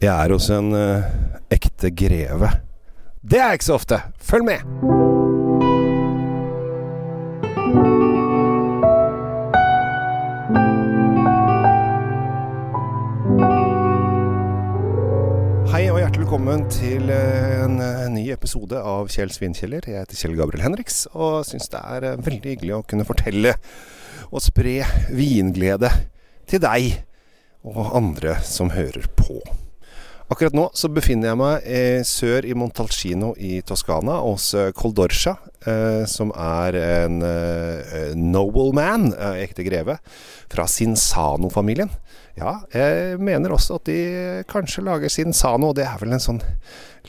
Jeg er hos en uh, ekte greve. Det er ikke så ofte. Følg med! Hei og hjertelig velkommen til eh, en eh, ny episode av Kjell Svinkjeller. Jeg heter Kjell Gabriel Henriks og syns det er veldig hyggelig å kunne fortelle og spre vinglede til deg og andre som hører på. Akkurat nå så befinner jeg meg eh, sør i Montalcino i Toskana, hos eh, Coldorcia, eh, som er en eh, nobleman, eh, ekte greve, fra Sinsano-familien. Ja, jeg mener også at de kanskje lager Sinsano, og det er vel en sånn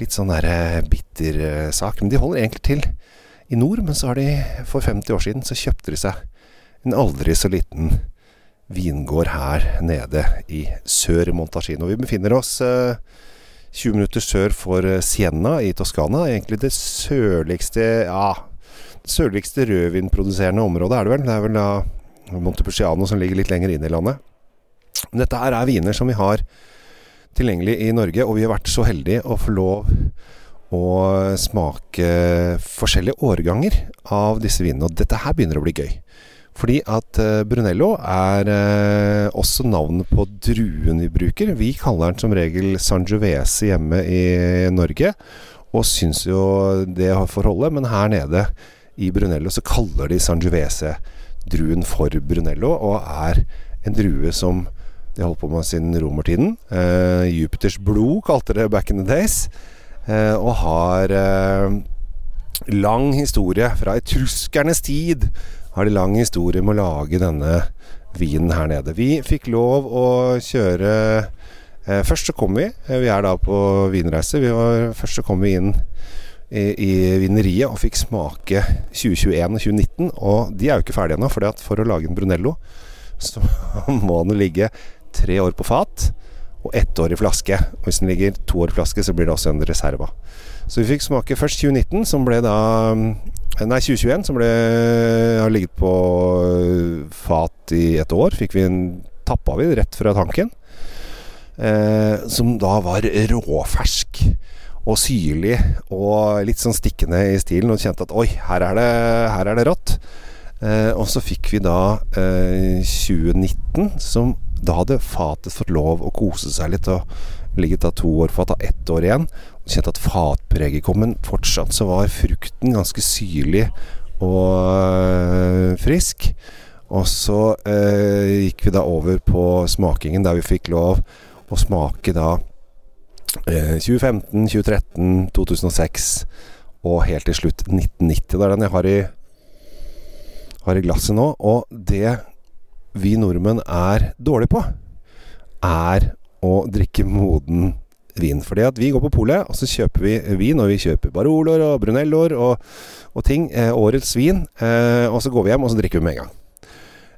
litt sånn der eh, bitter eh, sak. Men de holder egentlig til i nord, men så har de for 50 år siden så kjøpte de seg en aldri så liten vingård her nede i sør i Montalcino. Vi befinner oss eh, 20 minutter sør for eh, Siena i Toskana. Egentlig det sørligste ja, det sørligste rødvinproduserende området er det vel. Det er vel da Montepulciano som ligger litt lenger inn i landet. Men dette her er viner som vi har tilgjengelig i Norge, og vi har vært så heldige å få lov å smake forskjellige årganger av disse vinene. Og dette her begynner å bli gøy. Fordi at eh, Brunello er eh, også navnet på druen vi bruker. Vi kaller den som regel Sangiovese hjemme i Norge, og syns jo det får holde. Men her nede i Brunello så kaller de Sangiovese-druen for Brunello, og er en drue som de holdt på med siden romertiden. Eh, Jupiters blod kalte det back in the days. Eh, og har eh, lang historie fra etruskernes tid har de lang historie med å lage denne vinen her nede. Vi fikk lov å kjøre eh, Først så kom vi. Eh, vi er da på vinreise. Vi var, først så kom vi inn i, i vineriet og fikk smake 2021 og 2019. Og de er jo ikke ferdige ennå, for for å lage en Brunello så må den ligge tre år på fat og ett år i flaske. Og hvis den ligger to år i flaske, så blir det også en reserva. Så vi fikk smake først 2019, som ble da Nei, 2021, som ble, har ligget på fat i et år. Fikk vi en tappa vi rett fra tanken. Eh, som da var råfersk og syrlig og litt sånn stikkende i stilen. Og kjente at oi, her er det, her er det rått. Eh, og så fikk vi da eh, 2019, som da hadde fatet fått lov å kose seg litt. Og ligget da to år fat, av ett år igjen. Og kjente at fatpreget kom, men fortsatt så var frukten ganske syrlig og øh, frisk. Og så øh, gikk vi da over på smakingen, der vi fikk lov å smake da øh, 2015, 2013, 2006 og helt til slutt 1990. Det er den jeg har i, har i glasset nå. Og det vi nordmenn er dårlige på, er å drikke moden vin. Fordi at vi går på polet, og så kjøper vi vin, og vi kjøper Baroloer og Brunelloer og, og ting. Eh, årets vin. Eh, og så går vi hjem, og så drikker vi med en gang.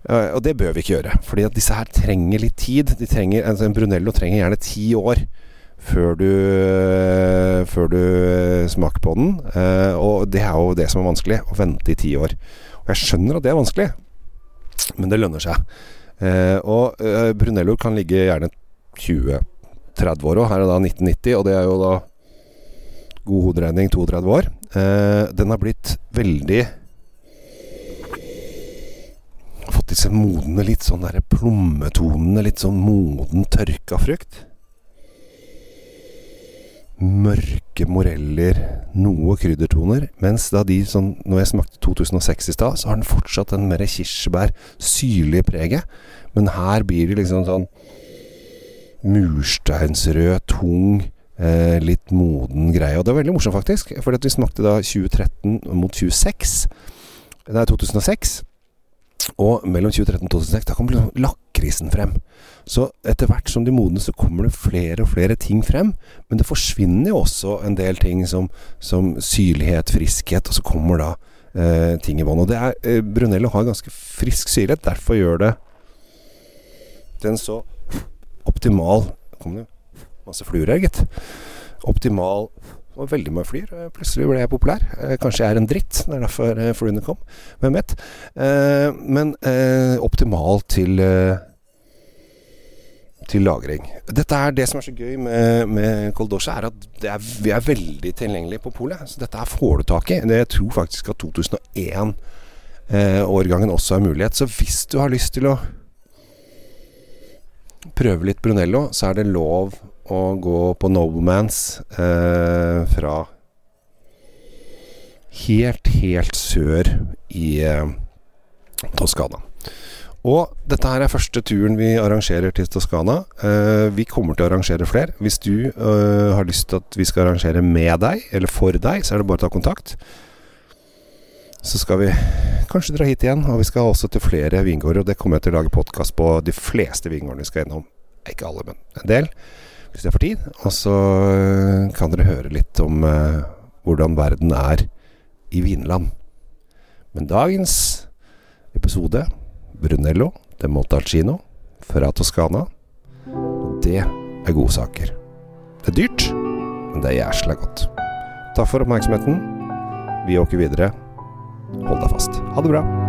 Eh, og det bør vi ikke gjøre. Fordi at disse her trenger litt tid. Trenger, altså en Brunello trenger gjerne ti år før du, før du smaker på den. Eh, og det er jo det som er vanskelig. Å vente i ti år. Og jeg skjønner at det er vanskelig, men det lønner seg. Eh, og eh, Brunello kan ligge gjerne 20-30 år. Her er da 1990, og det er jo da god hoderegning 32 år. Eh, den har blitt veldig Fått disse modne, litt sånn derre plommetonene. Litt sånn moden, tørka frukt. Mørke moreller, noe kryddertoner. Mens da de sånn Når jeg smakte 2006 i stad, så har den fortsatt den mer kirsebær, syrlige preget. Men her blir det liksom sånn mursteinsrød, tung, eh, litt moden greie. Og det var veldig morsomt, faktisk. For vi smakte da 2013 mot 26. Det er 2006. Og mellom 2013 og 2006 da kom liksom lakrisen frem. Så etter hvert som de modnes, så kommer det flere og flere ting frem. Men det forsvinner jo også en del ting som, som syrlighet, friskhet, og så kommer da eh, ting i bånn. Og det er, eh, Brunello har ganske frisk syrlighet, derfor gjør det den så optimal Kom det masse fluer her, gitt. Optimal og veldig mange flyr. Plutselig ble jeg populær. Eh, Kanskje jeg er en dritt. Det er derfor eh, fluene kom. Hvem vet. Eh, men optimal til til lagring. Dette er Det som er så gøy med, med Coldosha, er at er, vi er veldig tilgjengelige på polet. Så dette her får du tak i. Jeg tror faktisk at 2001-årgangen eh, også er mulighet. Så hvis du har lyst til å prøve litt Brunello, så er det lov å gå på Noblemans eh, fra helt, helt sør i eh, Toskana. Og dette her er første turen vi arrangerer til Toskana. Eh, vi kommer til å arrangere flere. Hvis du eh, har lyst til at vi skal arrangere med deg, eller for deg, så er det bare å ta kontakt. Så skal vi kanskje dra hit igjen, og vi skal også til flere vingårder. Og det kommer jeg til å lage podkast på de fleste vingårdene vi skal gjennom. Ikke alle, men en del. Hvis jeg får tid. Og så eh, kan dere høre litt om eh, hvordan verden er i Vinland. Men dagens episode Brunello de Montalcino fra Toskana. Det er gode saker. Det er dyrt, men det er jæsla godt. Takk for oppmerksomheten. Vi åker videre. Hold deg fast. Ha det bra.